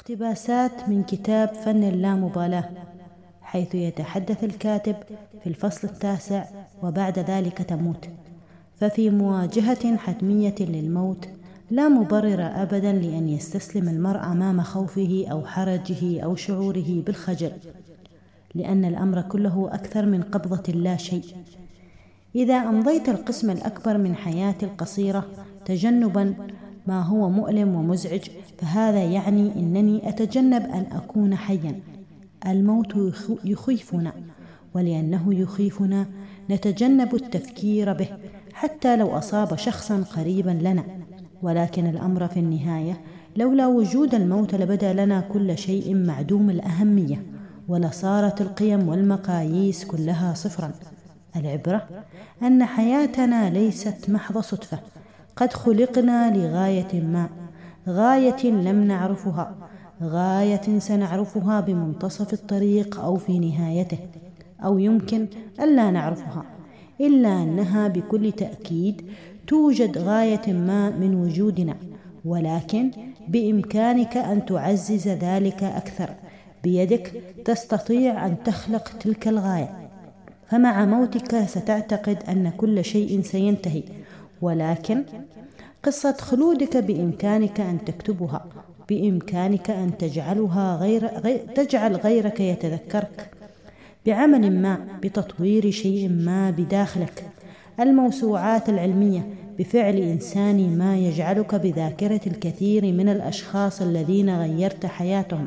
اقتباسات من كتاب فن اللامبالاة حيث يتحدث الكاتب في الفصل التاسع وبعد ذلك تموت. ففي مواجهة حتمية للموت لا مبرر أبدا لأن يستسلم المرء أمام خوفه أو حرجه أو شعوره بالخجل لأن الأمر كله أكثر من قبضة لا شيء. إذا أمضيت القسم الأكبر من حياتي القصيرة تجنبا ما هو مؤلم ومزعج فهذا يعني أنني أتجنب أن أكون حيا. الموت يخيفنا ولأنه يخيفنا نتجنب التفكير به حتى لو أصاب شخصا قريبا لنا. ولكن الأمر في النهاية لولا وجود الموت لبدا لنا كل شيء معدوم الأهمية ولصارت القيم والمقاييس كلها صفرا. العبرة أن حياتنا ليست محض صدفة. قد خلقنا لغاية ما غاية لم نعرفها غاية سنعرفها بمنتصف الطريق أو في نهايته أو يمكن ألا نعرفها إلا أنها بكل تأكيد توجد غاية ما من وجودنا ولكن بإمكانك أن تعزز ذلك أكثر بيدك تستطيع أن تخلق تلك الغاية. فمع موتك ستعتقد أن كل شيء سينتهي ولكن قصة خلودك بإمكانك أن تكتبها بإمكانك أن تجعلها غير, تجعل غيرك يتذكرك بعمل ما بتطوير شيء ما بداخلك. الموسوعات العلمية بفعل إنساني ما يجعلك بذاكرة الكثير من الأشخاص الذين غيرت حياتهم.